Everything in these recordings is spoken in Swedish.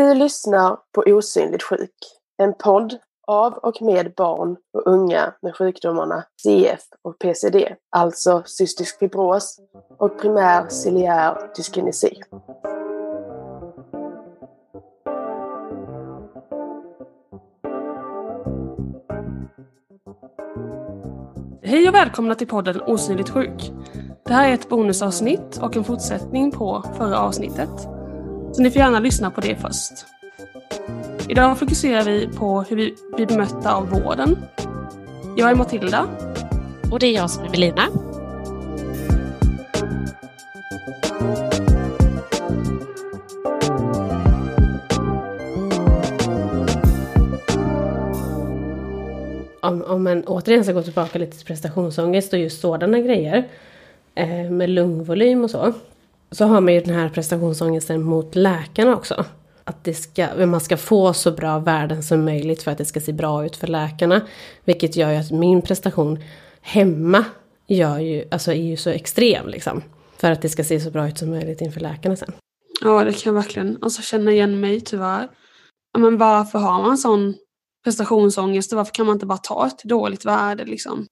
Du lyssnar på Osynligt sjuk, en podd av och med barn och unga med sjukdomarna CF och PCD, alltså cystisk fibros och primär ciliär dyskinesi. Hej och välkomna till podden Osynligt sjuk. Det här är ett bonusavsnitt och en fortsättning på förra avsnittet. Så ni får gärna lyssna på det först. Idag fokuserar vi på hur vi blir bemötta av vården. Jag är Matilda. Och det är jag som är Melina. Om, om man återigen ska gå tillbaka lite till prestationsångest och just sådana grejer eh, med lungvolym och så. Så har man ju den här prestationsångesten mot läkarna också. Att det ska, man ska få så bra värden som möjligt för att det ska se bra ut för läkarna. Vilket gör ju att min prestation hemma gör ju, alltså är ju så extrem liksom. För att det ska se så bra ut som möjligt inför läkarna sen. Ja, det kan jag verkligen alltså, känna igen mig tyvärr. Men varför har man sån prestationsångest och varför kan man inte bara ta ett dåligt värde liksom?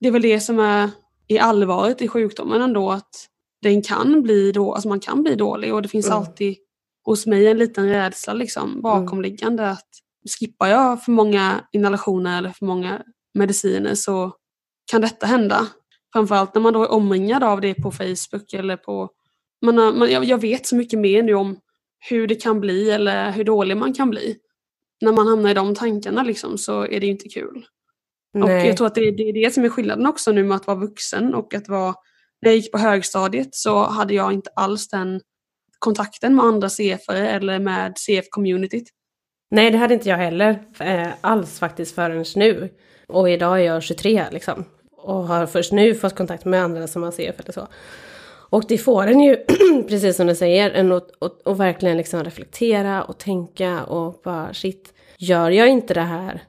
Det är väl det som är i allvaret i sjukdomen ändå att den kan bli då, alltså man kan bli dålig och det finns mm. alltid hos mig en liten rädsla liksom bakomliggande mm. att skippar jag för många inhalationer eller för många mediciner så kan detta hända. Framförallt när man då är omringad av det på Facebook eller på... Man, man, jag, jag vet så mycket mer nu om hur det kan bli eller hur dålig man kan bli. När man hamnar i de tankarna liksom så är det ju inte kul. Nej. Och jag tror att det, det är det som är skillnaden också nu med att vara vuxen och att vara... När jag gick på högstadiet så hade jag inte alls den kontakten med andra CFare eller med CF-communityt. Nej, det hade inte jag heller eh, alls faktiskt förrän nu. Och idag är jag 23 liksom. Och har först nu fått kontakt med andra som har CF eller så. Och det får en ju, precis som du säger, en att, att, att verkligen liksom reflektera och tänka och bara shit, gör jag inte det här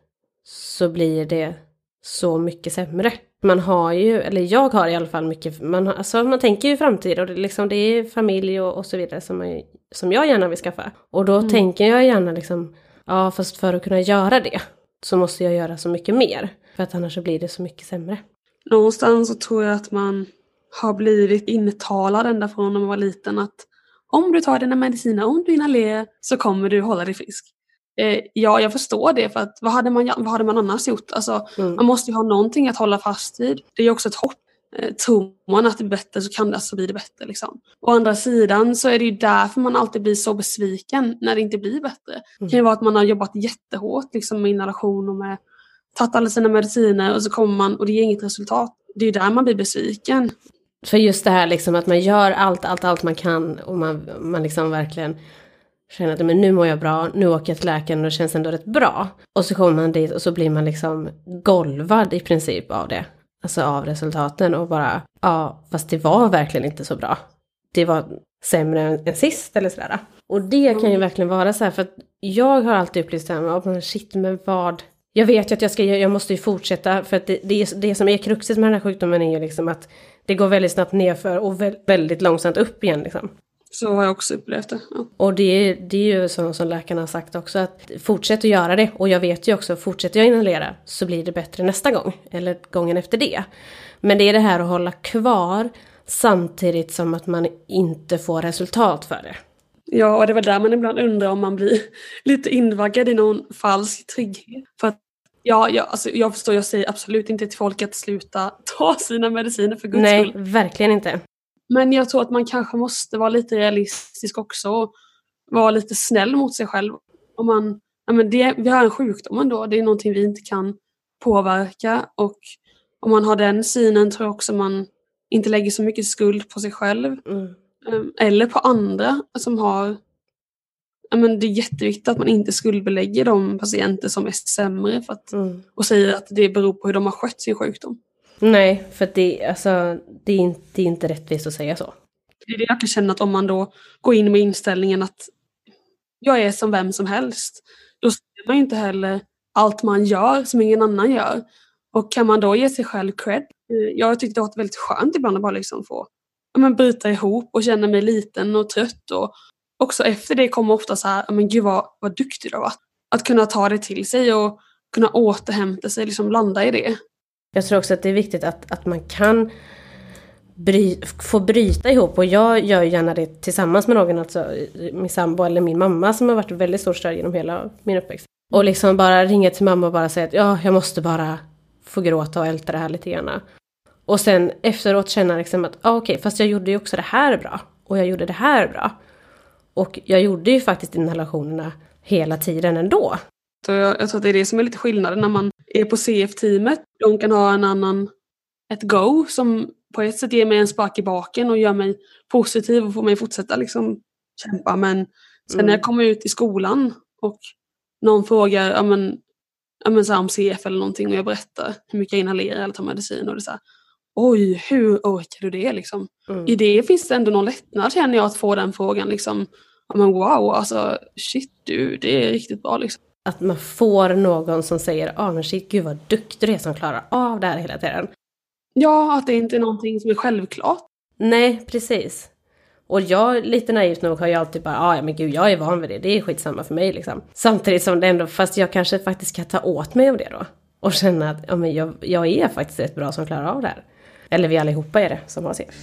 så blir det så mycket sämre. Man har ju, eller jag har i alla fall mycket, man, alltså man tänker ju framtid och det, liksom, det är familj och, och så vidare som, man, som jag gärna vill skaffa. Och då mm. tänker jag gärna liksom, ja fast för att kunna göra det så måste jag göra så mycket mer. För att annars så blir det så mycket sämre. Någonstans så tror jag att man har blivit intalad ända från när man var liten att om du tar dina mediciner, om du inhalerar så kommer du hålla dig frisk. Eh, ja, jag förstår det för att vad hade man, vad hade man annars gjort? Alltså, mm. Man måste ju ha någonting att hålla fast vid. Det är ju också ett hopp. Eh, tror man att det är bättre så kan det alltså bli det bättre. Liksom. Å andra sidan så är det ju därför man alltid blir så besviken när det inte blir bättre. Mm. Det kan ju vara att man har jobbat jättehårt liksom, med inhalation och med tagit alla sina mediciner och så kommer man och det ger inget resultat. Det är ju där man blir besviken. För just det här liksom att man gör allt, allt, allt man kan och man, man liksom verkligen känner att men nu mår jag bra, nu åker jag till läkaren och det känns ändå rätt bra. Och så kommer man dit och så blir man liksom golvad i princip av det. Alltså av resultaten och bara, ja, fast det var verkligen inte så bra. Det var sämre än sist eller sådär. Och det kan ju mm. verkligen vara så här för att jag har alltid upplevt det här med, shit men vad, jag vet ju att jag ska, jag måste ju fortsätta för att det, det, det som är kruxet med den här sjukdomen är ju liksom att det går väldigt snabbt nerför och väldigt långsamt upp igen liksom. Så har jag också upplevt det. Ja. Och det, det är ju så som läkarna har sagt också att fortsätt att göra det. Och jag vet ju också, fortsätter jag inhalera så blir det bättre nästa gång. Eller gången efter det. Men det är det här att hålla kvar samtidigt som att man inte får resultat för det. Ja, och det var där man ibland undrar om man blir lite invaggad i någon falsk trygghet. För att Ja, jag, alltså, jag förstår, jag säger absolut inte till folk att sluta ta sina mediciner för guds Nej, skull. verkligen inte. Men jag tror att man kanske måste vara lite realistisk också och vara lite snäll mot sig själv. Om man, ja, men det, vi har en sjukdom ändå, det är någonting vi inte kan påverka och om man har den synen tror jag också man inte lägger så mycket skuld på sig själv. Mm. Ehm, eller på andra som har ja, men det är jätteviktigt att man inte skuldbelägger de patienter som är sämre för att, mm. och säger att det beror på hur de har skött sin sjukdom. Nej, för det, alltså, det, är inte, det är inte rättvist att säga så. Det är det jag kan känna att om man då går in med inställningen att jag är som vem som helst, då ser man ju inte heller allt man gör som ingen annan gör. Och kan man då ge sig själv cred? Eh, jag har tyckt det har varit väldigt skönt ibland att bara liksom få ja, men bryta ihop och känna mig liten och trött och också efter det kommer ofta så här, men gud vad, vad duktig du har varit. Att kunna ta det till sig och kunna återhämta sig, liksom landa i det. Jag tror också att det är viktigt att, att man kan bry, få bryta ihop och jag gör gärna det tillsammans med någon, alltså min sambo eller min mamma som har varit väldigt stor stöd genom hela min uppväxt. Och liksom bara ringa till mamma och bara säga att ja, jag måste bara få gråta och älta det här lite grann. Och sen efteråt känna liksom att, ah, okej, okay, fast jag gjorde ju också det här bra. Och jag gjorde det här bra. Och jag gjorde ju faktiskt inhalationerna hela tiden ändå. Så jag, jag tror att det är det som är lite skillnaden när man är på CF-teamet. De kan ha en annan, ett go som på ett sätt ger mig en spark i baken och gör mig positiv och får mig fortsätta liksom kämpa. Men sen mm. när jag kommer ut i skolan och någon frågar ja, men, ja, men så här, om CF eller någonting och jag berättar hur mycket jag inhalerar eller tar medicin och det är så här, oj, hur orkar du det liksom? Mm. I det finns det ändå någon lättnad känner jag att få den frågan liksom. Ja, men wow, alltså shit du, det är riktigt bra liksom. Att man får någon som säger, ah, men shit, gud vad duktig du är som klarar av det här hela tiden. Ja, att det inte är någonting som är självklart. Nej, precis. Och jag, lite naivt nog, har jag alltid bara, ah, ja men gud, jag är van vid det, det är skitsamma för mig liksom. Samtidigt som det ändå, fast jag kanske faktiskt kan ta åt mig av det då. Och känna att, ja men jag, jag är faktiskt rätt bra som klarar av det här. Eller vi allihopa är det som har CF.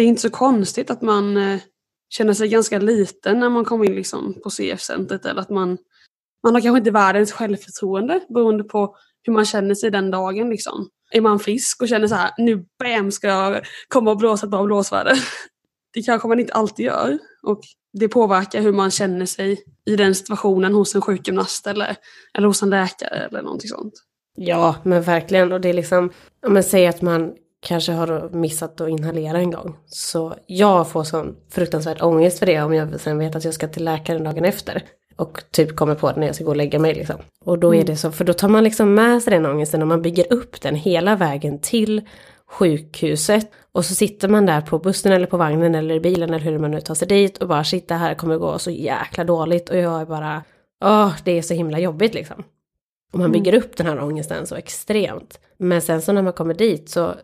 Det är inte så konstigt att man eh, känner sig ganska liten när man kommer in liksom på CF-centret eller att man, man har kanske inte världens självförtroende beroende på hur man känner sig den dagen. Liksom. Är man frisk och känner så här, nu bam ska jag komma och blåsa ett bra blåsväder. Det kanske man inte alltid gör och det påverkar hur man känner sig i den situationen hos en sjukgymnast eller, eller hos en läkare eller någonting sånt. Ja, men verkligen. Och det är liksom, om man säger att man kanske har missat att inhalera en gång. Så jag får sån fruktansvärd ångest för det om jag sen vet att jag ska till läkaren dagen efter. Och typ kommer på det när jag ska gå och lägga mig liksom. Och då är mm. det så, för då tar man liksom med sig den ångesten och man bygger upp den hela vägen till sjukhuset. Och så sitter man där på bussen eller på vagnen eller i bilen eller hur man nu tar sig dit och bara shit det här kommer gå så jäkla dåligt och jag är bara, åh det är så himla jobbigt liksom. Och man mm. bygger upp den här ångesten så extremt. Men sen så när man kommer dit så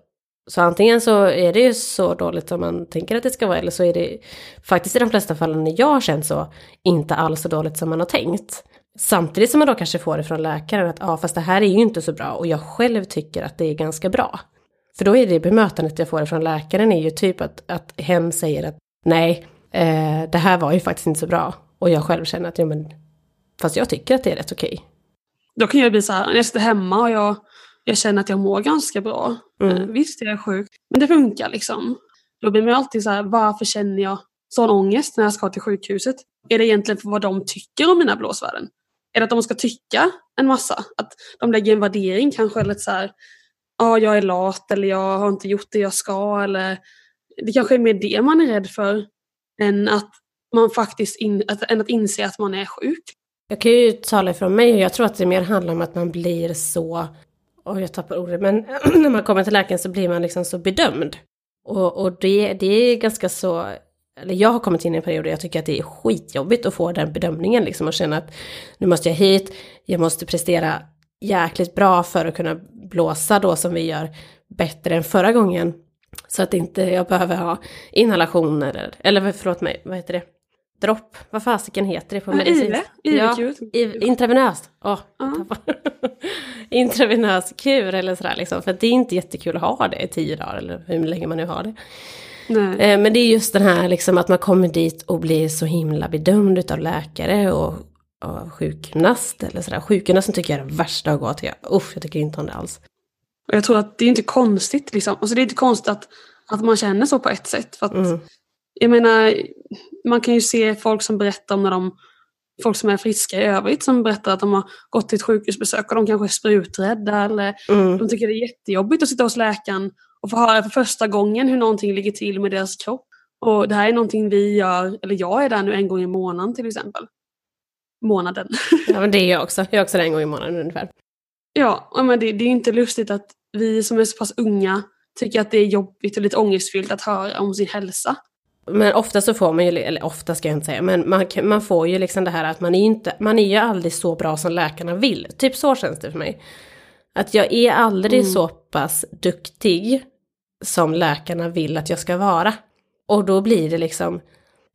så antingen så är det ju så dåligt som man tänker att det ska vara eller så är det faktiskt i de flesta fallen när jag har känt så inte alls så dåligt som man har tänkt. Samtidigt som man då kanske får det från läkaren att ja fast det här är ju inte så bra och jag själv tycker att det är ganska bra. För då är det bemötandet jag får från läkaren är ju typ att, att hen säger att nej, eh, det här var ju faktiskt inte så bra. Och jag själv känner att ja men, fast jag tycker att det är rätt okej. Då kan jag bli så här, när jag sitter hemma och jag jag känner att jag mår ganska bra. Mm. Eh, visst, jag är sjuk, men det funkar liksom. Då blir man alltid så här, varför känner jag sån ångest när jag ska till sjukhuset? Är det egentligen för vad de tycker om mina blåsvärden? Är det att de ska tycka en massa? Att de lägger en värdering kanske, eller så här, ja, jag är lat eller jag har inte gjort det jag ska, eller det kanske är mer det man är rädd för än att man faktiskt in, att, än att inse att man är sjuk. Jag kan ju tala ifrån mig och jag tror att det mer handlar om att man blir så och jag tappar ordet, men när man kommer till läkaren så blir man liksom så bedömd. Och, och det, det är ganska så, eller jag har kommit in i en period där jag tycker att det är skitjobbigt att få den bedömningen liksom och känna att nu måste jag hit, jag måste prestera jäkligt bra för att kunna blåsa då som vi gör bättre än förra gången. Så att inte jag behöver ha inhalationer, eller, eller förlåt mig, vad heter det? Dropp, vad fasiken heter det på medicin? IV? Ja, intravenöst. Oh, uh. intravenös kur eller sådär liksom. För det är inte jättekul att ha det i tio dagar eller hur länge man nu har det. Eh, men det är just den här liksom att man kommer dit och blir så himla bedömd av läkare och, och sjukgymnast eller sådär. Sjukgymnasten tycker jag är det värsta att gå till. Usch, jag tycker inte om det alls. Och jag tror att det är inte konstigt liksom. Alltså det är inte konstigt att, att man känner så på ett sätt. För att, mm. Jag menar, man kan ju se folk som berättar om när de folk som är friska i övrigt som berättar att de har gått till ett sjukhusbesök och de kanske är spruträdda eller mm. de tycker det är jättejobbigt att sitta hos läkaren och få höra för första gången hur någonting ligger till med deras kropp. Och det här är någonting vi gör, eller jag är där nu en gång i månaden till exempel. Månaden. Ja men det är jag också, jag är också där en gång i månaden ungefär. Ja, men det, det är inte lustigt att vi som är så pass unga tycker att det är jobbigt och lite ångestfyllt att höra om sin hälsa. Men ofta så får man ju, eller ofta ska jag inte säga, men man, man får ju liksom det här att man är inte, man är ju aldrig så bra som läkarna vill. Typ så känns det för mig. Att jag är aldrig mm. så pass duktig som läkarna vill att jag ska vara. Och då blir det liksom,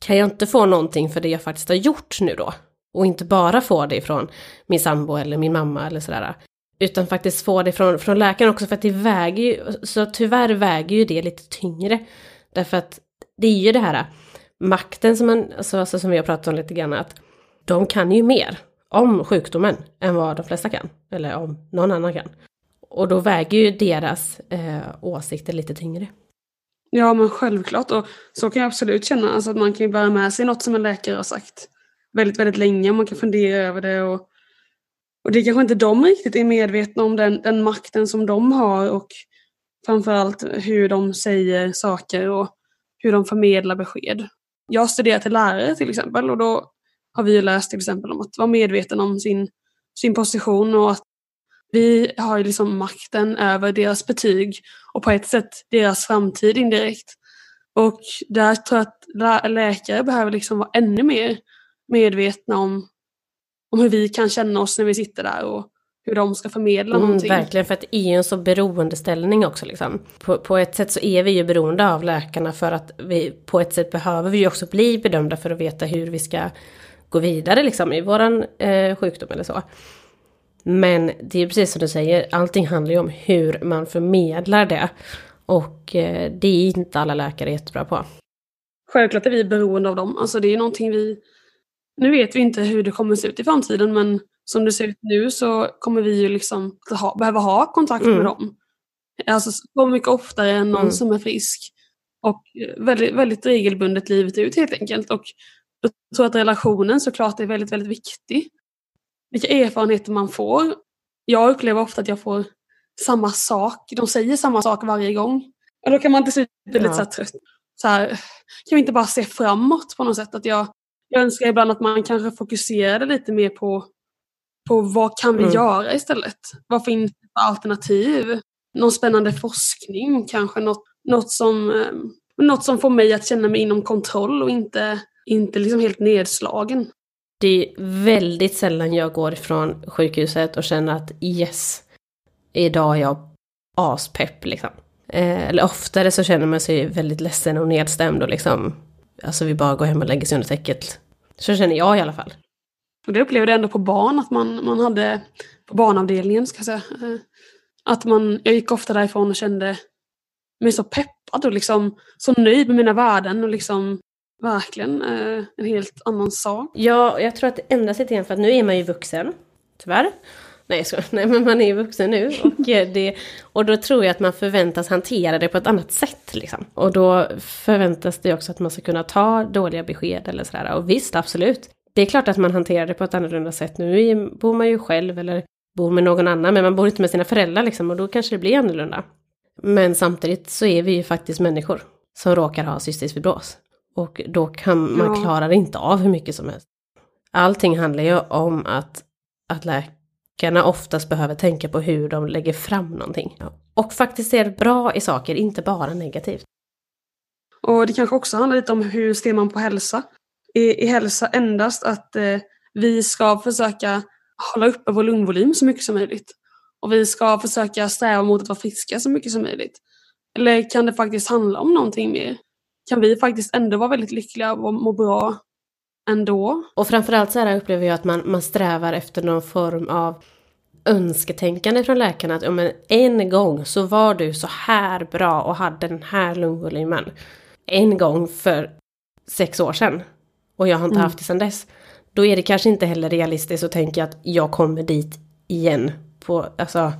kan jag inte få någonting för det jag faktiskt har gjort nu då? Och inte bara få det från min sambo eller min mamma eller sådär. Utan faktiskt få det från, från läkaren också för att det väger ju, så tyvärr väger ju det lite tyngre. Därför att det är ju det här äh, makten som man, alltså, alltså som vi har pratat om lite grann, att de kan ju mer om sjukdomen än vad de flesta kan. Eller om någon annan kan. Och då väger ju deras eh, åsikter lite tyngre. Ja men självklart och så kan jag absolut känna, alltså att man kan ju bära med sig något som en läkare har sagt väldigt, väldigt länge och man kan fundera över det och, och det kanske inte de riktigt är medvetna om den, den makten som de har och framförallt hur de säger saker och hur de förmedlar besked. Jag har studerat till lärare till exempel och då har vi läst till exempel om att vara medveten om sin, sin position och att vi har ju liksom makten över deras betyg och på ett sätt deras framtid indirekt. Och där tror jag att läkare behöver liksom vara ännu mer medvetna om, om hur vi kan känna oss när vi sitter där och hur de ska förmedla mm, någonting. Verkligen, för att ju en så beroendeställning också. Liksom. På, på, ett sätt så är vi ju beroende av läkarna för att vi på ett sätt behöver vi ju också bli bedömda för att veta hur vi ska gå vidare liksom, i våran eh, sjukdom eller så. Men det är precis som du säger, allting handlar ju om hur man förmedlar det. Och eh, det är inte alla läkare jättebra på. Självklart är vi beroende av dem. Alltså det är någonting vi... Nu vet vi inte hur det kommer se ut i framtiden men som det ser ut nu så kommer vi ju liksom ha, behöva ha kontakt mm. med dem. Alltså så mycket oftare än någon mm. som är frisk. Och väldigt, väldigt regelbundet livet ut helt enkelt. Och jag tror att relationen såklart är väldigt, väldigt viktig vilka erfarenheter man får. Jag upplever ofta att jag får samma sak. De säger samma sak varje gång. Och då kan man till slut bli ja. lite så trött. Så här, kan vi inte bara se framåt på något sätt? Att jag, jag önskar ibland att man kanske fokuserade lite mer på, på vad kan vi mm. göra istället? Vad finns det för alternativ? Någon spännande forskning kanske? Något, något, som, eh, något som får mig att känna mig inom kontroll och inte, inte liksom helt nedslagen det är väldigt sällan jag går ifrån sjukhuset och känner att yes, idag är jag aspepp liksom. Eh, eller oftare så känner man sig väldigt ledsen och nedstämd och liksom, alltså vi bara går hem och lägger sig under täcket. Så känner jag i alla fall. Och det upplevde jag ändå på barn, att man, man hade, på barnavdelningen ska jag säga, eh, att man, jag gick ofta därifrån och kände mig så peppad och liksom så nöjd med mina värden och liksom verkligen eh, en helt annan sak. Ja, jag tror att det ändras lite grann för att nu är man ju vuxen, tyvärr. Nej, så, nej men man är ju vuxen nu och, eh, det, och då tror jag att man förväntas hantera det på ett annat sätt. Liksom. Och då förväntas det också att man ska kunna ta dåliga besked eller sådär. Och visst, absolut. Det är klart att man hanterar det på ett annorlunda sätt. Nu bor man ju själv eller bor med någon annan, men man bor inte med sina föräldrar liksom, och då kanske det blir annorlunda. Men samtidigt så är vi ju faktiskt människor som råkar ha cystisk fibros. Och då kan man ja. klarar inte av hur mycket som helst. Allting handlar ju om att, att läkarna oftast behöver tänka på hur de lägger fram någonting. Och faktiskt ser bra i saker, inte bara negativt. Och det kanske också handlar lite om hur ser man på hälsa? I, i hälsa endast att eh, vi ska försöka hålla uppe vår lungvolym så mycket som möjligt? Och vi ska försöka sträva mot att vara friska så mycket som möjligt? Eller kan det faktiskt handla om någonting mer? kan vi faktiskt ändå vara väldigt lyckliga och må bra ändå. Och framförallt så här upplever jag att man, man strävar efter någon form av önsketänkande från läkarna. Att ja, men en gång så var du så här bra och hade den här lungvolymen. En gång för sex år sedan. Och jag har inte mm. haft det sedan dess. Då är det kanske inte heller realistiskt att tänka att jag kommer dit igen. På, alltså,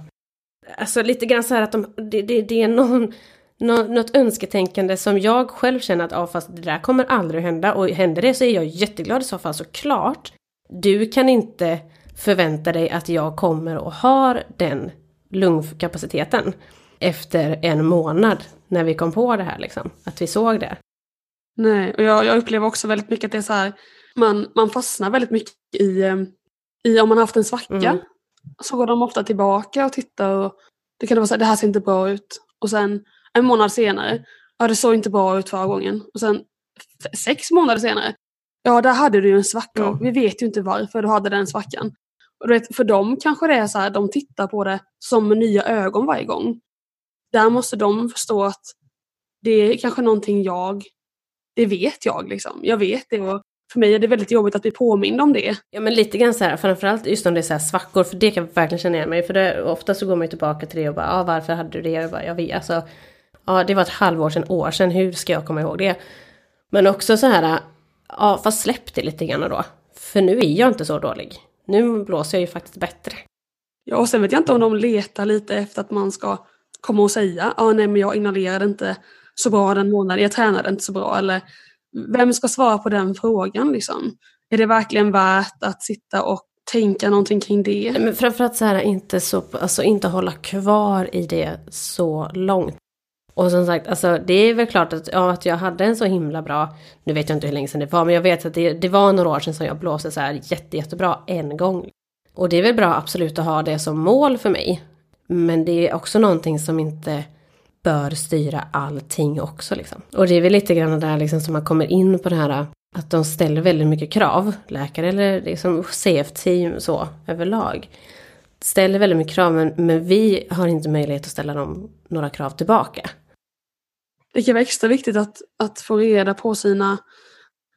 alltså lite grann så här att de, det, det, det är någon något önsketänkande som jag själv känner att, ja fast det där kommer aldrig att hända och händer det så är jag jätteglad i så fall såklart. Du kan inte förvänta dig att jag kommer och har den lungkapaciteten efter en månad när vi kom på det här liksom, att vi såg det. Nej, och jag, jag upplever också väldigt mycket att det är så här, man, man fastnar väldigt mycket i, eh, i om man har haft en svacka. Mm. Så går de ofta tillbaka och tittar och det kan vara så här, det här ser inte bra ut. Och sen en månad senare, ja det såg inte bra ut förra gången. Och sen sex månader senare. Ja, där hade du ju en svacka Mm. och vi vet ju inte varför du hade den svackan. Och du vet, för dem kanske det är så här, de tittar på det som med nya ögon varje gång. Där måste de förstå att det är kanske någonting jag, det vet jag liksom. Jag vet det och för mig är det väldigt jobbigt att bli påmind om det. Ja men lite grann så här, framförallt just om det är så här svackor, för det kan jag verkligen känna igen mig För det, ofta så går man ju tillbaka till det och bara, ja ah, varför hade du det? Jag, bara, jag vet, alltså, ja det var ett halvår sedan, år sedan, hur ska jag komma ihåg det? Men också så här, ja fast släpp det lite grann då. För nu är jag inte så dålig. Nu blåser jag ju faktiskt bättre. Ja, och sen vet jag inte om de letar lite efter att man ska komma och säga, ja ah, nej men jag inhalerade inte så bra den månaden, jag tränade inte så bra eller vem ska svara på den frågan liksom? Är det verkligen värt att sitta och tänka någonting kring det? Men framförallt så här, inte, så, alltså, inte hålla kvar i det så långt. Och som sagt, alltså, det är väl klart att, ja, att jag hade en så himla bra, nu vet jag inte hur länge sedan det var, men jag vet att det, det var några år sedan som jag blåste så här jätte, jättebra en gång. Och det är väl bra absolut att ha det som mål för mig. Men det är också någonting som inte bör styra allting också liksom. Och det är väl lite grann där liksom som man kommer in på det här att de ställer väldigt mycket krav, läkare eller liksom CF-team så överlag. Ställer väldigt mycket krav men, men vi har inte möjlighet att ställa dem några krav tillbaka. Det kan vara extra viktigt att, att få reda på sina,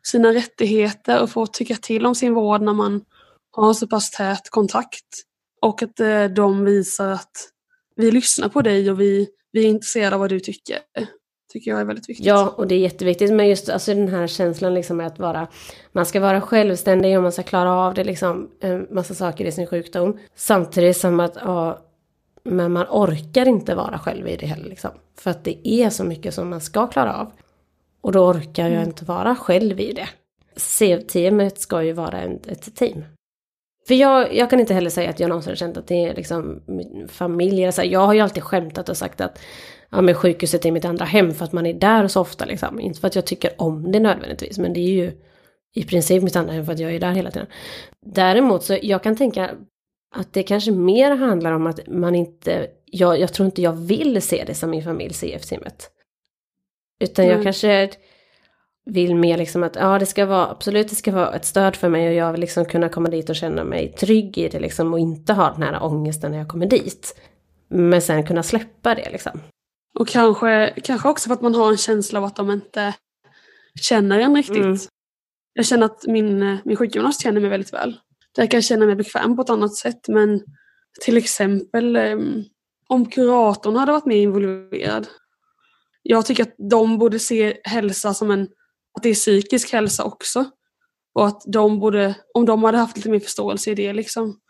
sina rättigheter och få tycka till om sin vård när man har så pass tät kontakt. Och att eh, de visar att vi lyssnar på dig och vi, vi är intresserade av vad du tycker. Tycker jag är väldigt viktigt. Ja, och det är jätteviktigt men just alltså, den här känslan liksom att vara, man ska vara självständig och man ska klara av det liksom, en massa saker i sin sjukdom. Samtidigt som att, ja, men man orkar inte vara själv i det heller liksom. För att det är så mycket som man ska klara av. Och då orkar jag inte vara själv i det. CV-teamet ska ju vara en, ett team. För jag, jag kan inte heller säga att jag någonsin har känt att det är liksom min familj. eller Så här, jag har ju alltid skämtat och sagt att ja, men sjukhuset är mitt andra hem för att man är där så ofta. Liksom. Inte för att jag tycker om det nödvändigtvis, men det är ju i princip mitt andra hem för att jag är där hela tiden. Däremot så jag kan tänka att det kanske mer handlar om att man inte, jag, jag tror inte jag vill se det som min familj CF-teamet. Utan jag Mm. kanske vill mer liksom att ja det ska vara absolut det ska vara ett stöd för mig och jag vill liksom kunna komma dit och känna mig trygg i det liksom och inte ha den här ångesten när jag kommer dit. Men sen kunna släppa det liksom. Och kanske, kanske också för att man har en känsla av att de inte känner en riktigt. Mm. Jag känner att min, min sjukgymnast känner mig väldigt väl. Där kan jag känna mig bekväm på ett annat sätt. Men till exempel em, om kuratorn hade varit mer involverad. Jag tycker att de borde se hälsa som en, att det är psykisk hälsa också. Och att de borde, om de hade haft lite mer förståelse i det liksom.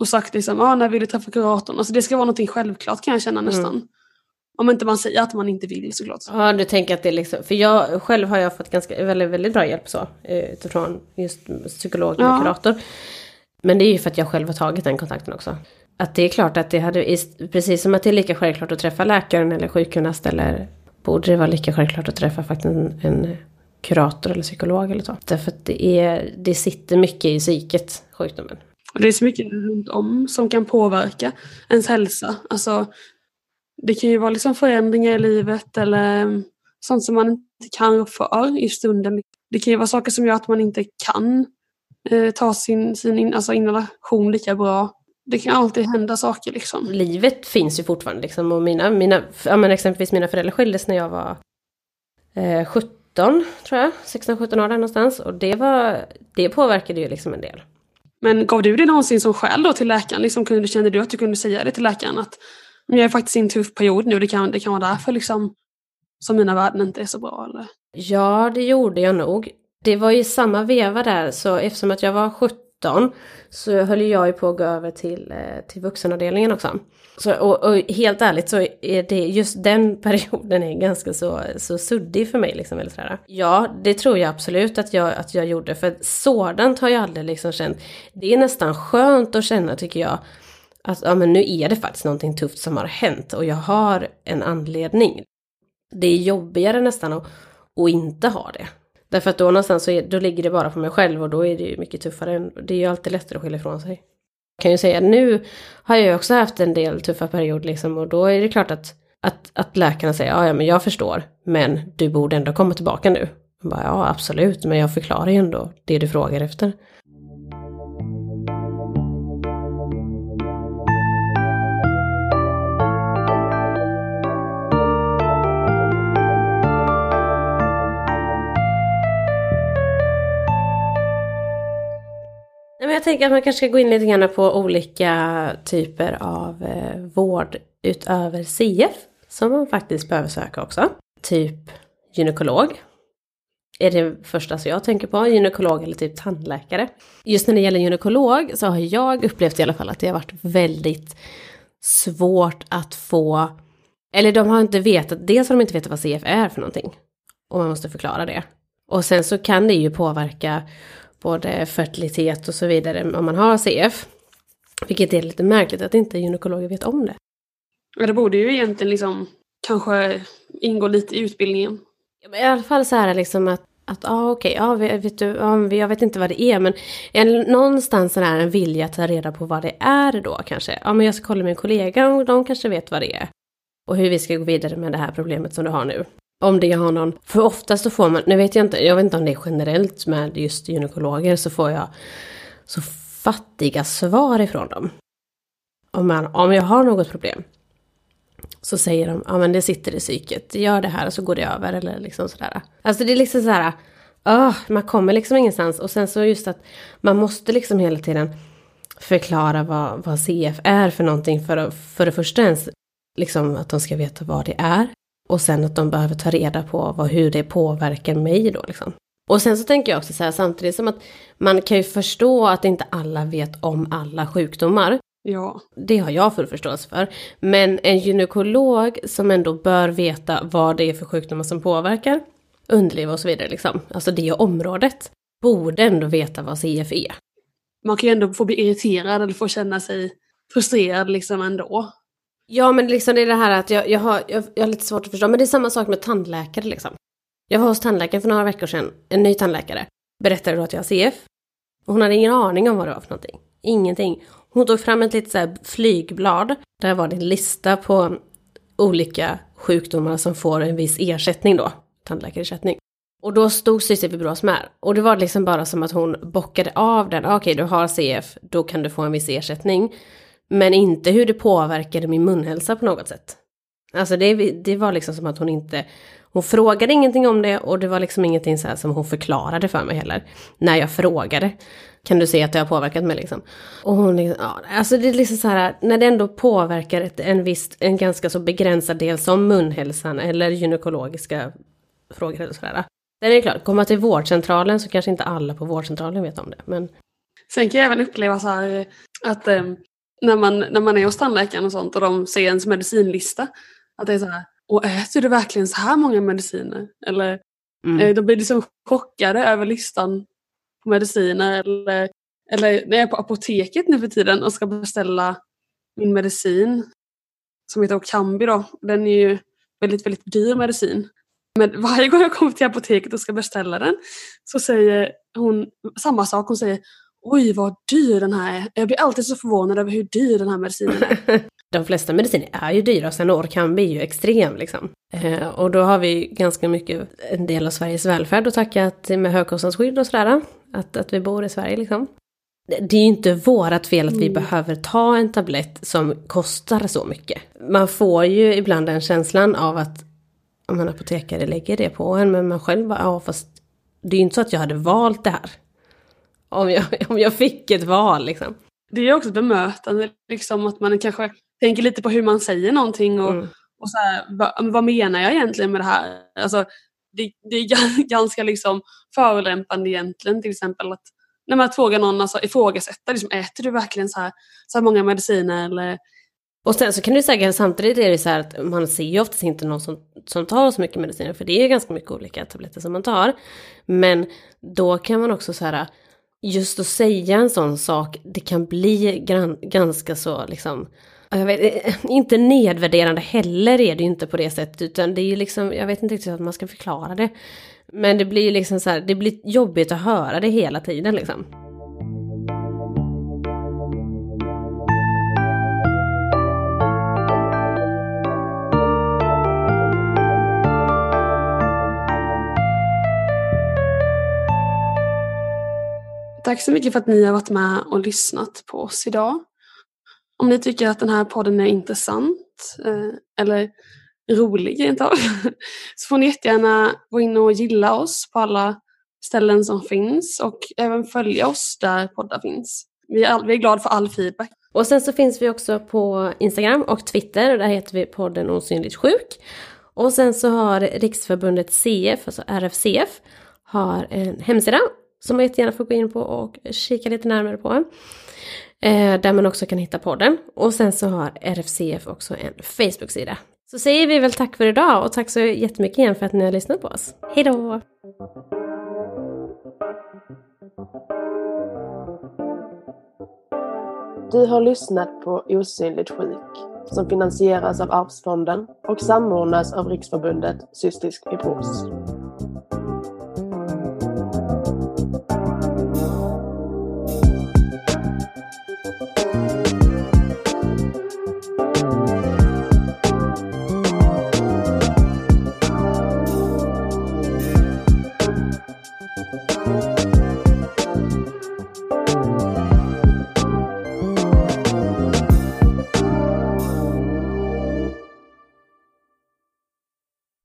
Och sagt liksom, ah, när vill du träffa kuratorn? Alltså det ska vara någonting självklart kan jag känna nästan. Om inte man säger att man inte vill såklart. Ja, du tänker att det är liksom, för jag själv har jag fått ganska, väldigt, väldigt bra hjälp så, eh, utifrån just psykolog eller Ja. kurator. Men det är ju för att jag själv har tagit den kontakten också. Att det är klart att det hade, precis som att det är lika självklart att träffa läkaren eller sjukgymnast eller borde det vara lika självklart att träffa faktiskt en, en kurator eller psykolog eller så. Därför att det, är, det sitter mycket i psyket, sjukdomen. Och det är så mycket runt om som kan påverka ens hälsa. Alltså, det kan ju vara liksom förändringar i livet eller sånt som man inte kan rå för i stunden. Det kan ju vara saker som gör att man inte kan eh, ta sin, sin in, alltså inhalation lika bra. Det kan alltid hända saker liksom. livet finns ju fortfarande liksom och mina, mina ja men exempelvis mina föräldrar skildes när jag var eh, 17 tror jag, 16-17 år där någonstans och det var, det påverkade ju liksom en del. Men gav du det någonsin som skäl då till läkaren? Liksom, kunde, kände du att du kunde säga det till läkaren att "Men jag är faktiskt i en tuff period nu, det kan, det kan vara därför liksom som mina värden inte är så bra eller? Ja, det gjorde jag nog. Det var ju samma veva där, så eftersom att jag var 17 så höll jag ju på att gå över till, eh, till vuxenavdelningen också. Så, och, och helt ärligt så är det just den perioden är ganska så, så suddig för mig. Liksom, eller sådär. Ja, det tror jag absolut att jag, att jag gjorde, för sådant har jag aldrig liksom känt. Det är nästan skönt att känna tycker jag, att ja, men nu är det faktiskt någonting tufft som har hänt och jag har en anledning. Det är jobbigare nästan att, att inte ha det. Därför att då någonstans så är, då ligger det bara på mig själv och då är det ju mycket tuffare. Det är ju alltid lättare att skilja ifrån sig. Jag kan ju säga nu har jag ju också haft en del tuffa perioder liksom och då är det klart att, att, att läkarna säger ja, ja men jag förstår men du borde ändå komma tillbaka nu. Bara, ja absolut, men jag förklarar ju ändå det du frågar efter. Jag tänker att man kanske ska gå in lite grann på olika typer av eh, vård utöver CF som man faktiskt behöver söka också. Typ gynekolog. Är det första som jag tänker på, gynekolog eller typ tandläkare. Just när det gäller gynekolog så har jag upplevt i alla fall att det har varit väldigt svårt att få, eller de har inte vetat, dels har de inte vetat vad CF är för någonting. Och man måste förklara det. Och sen så kan det ju påverka både fertilitet och så vidare om man har CF. Vilket är lite märkligt att inte gynekologer vet om det. Ja, det borde ju egentligen liksom kanske ingå lite i utbildningen. I alla fall så här liksom att att ah, okej, okay, ja, vet du, ja, jag vet inte vad det är men en, någonstans är en vilja att ta reda på vad det är då kanske. Ja men jag ska kolla med min kollega och de kanske vet vad det är. Och hur vi ska gå vidare med det här problemet som du har nu. Om det har någon, för oftast så får man, nu vet jag inte, jag vet inte om det är generellt med just gynekologer så får jag så fattiga svar ifrån dem. Om, man, om jag har något problem så säger de, ja men det sitter i psyket, gör det här och så går det över eller liksom sådär. Alltså det är liksom sådär, oh, man kommer liksom ingenstans och sen så just att man måste liksom hela tiden förklara vad, vad CF är för någonting för, för det första ens liksom att de ska veta vad det är och sen att de behöver ta reda på vad, hur det påverkar mig då liksom. Och sen så tänker jag också så här samtidigt som att man kan ju förstå att inte alla vet om alla sjukdomar. Ja. Det har jag full förståelse för. Men en gynekolog som ändå bör veta vad det är för sjukdomar som påverkar underliv och så vidare, liksom. alltså det området, borde ändå veta vad CF är. Man kan ju ändå få bli irriterad eller få känna sig frustrerad liksom ändå. Ja, men liksom det är det här att jag, jag, har, jag, jag har lite svårt att förstå. Men det är samma sak med tandläkare liksom. Jag var hos tandläkaren för några veckor sedan, en ny tandläkare. Berättade då att jag har CF. Och hon hade ingen aning om vad det var för någonting. Ingenting. Hon tog fram ett litet så här flygblad. Där var det en lista på olika sjukdomar som får en viss ersättning då. Tandläkarersättning. Och då stod cystifibros med. Och det var liksom bara som att hon bockade av den. Okej, okay, du har CF, då kan du få en viss ersättning. Men inte hur det påverkade min munhälsa på något sätt. Alltså det, det var liksom som att hon inte, hon frågade ingenting om det och det var liksom ingenting så som hon förklarade för mig heller. När jag frågade. Kan du se att det har påverkat mig liksom? Och hon liksom, ja, alltså det är liksom så här, när det ändå påverkar en viss, en ganska så begränsad del som munhälsan eller gynekologiska frågor eller sådär. Sen är det klart, komma till vårdcentralen så kanske inte alla på vårdcentralen vet om det. Men... Sen kan jag även uppleva så här att äm, när, man, när man är hos tandläkaren och sånt och de ser ens medicinlista. Att det är så här, och äter du verkligen så här många mediciner? Eller mm. eh, de blir liksom chockade över listan på mediciner. Eller, eller när jag är på apoteket nu för tiden och ska beställa min medicin som heter Okambi då. Den är ju väldigt, väldigt dyr medicin. Men varje gång jag kommer till apoteket och ska beställa den så säger hon samma sak. Hon säger oj vad dyr den här är. Jag blir alltid så förvånad över hur dyr den här medicinen är. De flesta mediciner är ju dyra, sen Orkambi är ju extrem liksom. Eh, och då har vi ganska mycket, en del av Sveriges välfärd att tacka med högkostnadsskydd och sådär. Att, att vi bor i Sverige liksom. Det är ju inte vårat fel att vi mm. behöver ta en tablett som kostar så mycket. Man får ju ibland den känslan av att om en apotekare lägger det på en, men man själv bara, ja fast det är ju inte så att jag hade valt det här. Om jag, om jag fick ett val liksom. Det är också bemötande, liksom att man kanske tänker lite på hur man säger någonting och, mm. och så här, vad, vad, menar jag egentligen med det här? Alltså, det, det är ganska liksom förolämpande egentligen till exempel att när man frågar någon, alltså ifrågasätta, liksom, äter du verkligen så här, så här många mediciner eller och sen så kan du säga samtidigt är det så här att man ser ju oftast inte någon som, som tar så mycket mediciner för det är ganska mycket olika tabletter som man tar. Men då kan man också så här just att säga en sån sak, det kan bli gran, ganska så liksom, jag vet, eh, inte nedvärderande heller är det ju inte på det sättet, utan det är ju liksom, jag vet inte riktigt hur man ska förklara det. Men det blir liksom så här, det blir jobbigt att höra det hela tiden liksom. Tack så mycket för att ni har varit med och lyssnat på oss idag. Om ni tycker att den här podden är intressant eh, eller rolig rent av så får ni jättegärna gå in och gilla oss på alla ställen som finns och även följa oss där poddar finns. Vi är, all, vi är glada för all feedback. Och sen så finns vi också på Instagram och Twitter. och Där heter vi podden Osynligt sjuk. Och sen så har Riksförbundet CF, alltså RFCF, har en hemsida som man jättegärna får gå in på och kika lite närmare på. Eh, där man också kan hitta podden. Och sen så har RFCF också en Facebook-sida. Så säger vi väl tack för idag och tack så jättemycket igen för att ni har lyssnat på oss. Hejdå! Du har lyssnat på Osynligt sjuk som finansieras av Arvsfonden och samordnas av Riksförbundet Cystisk fibros.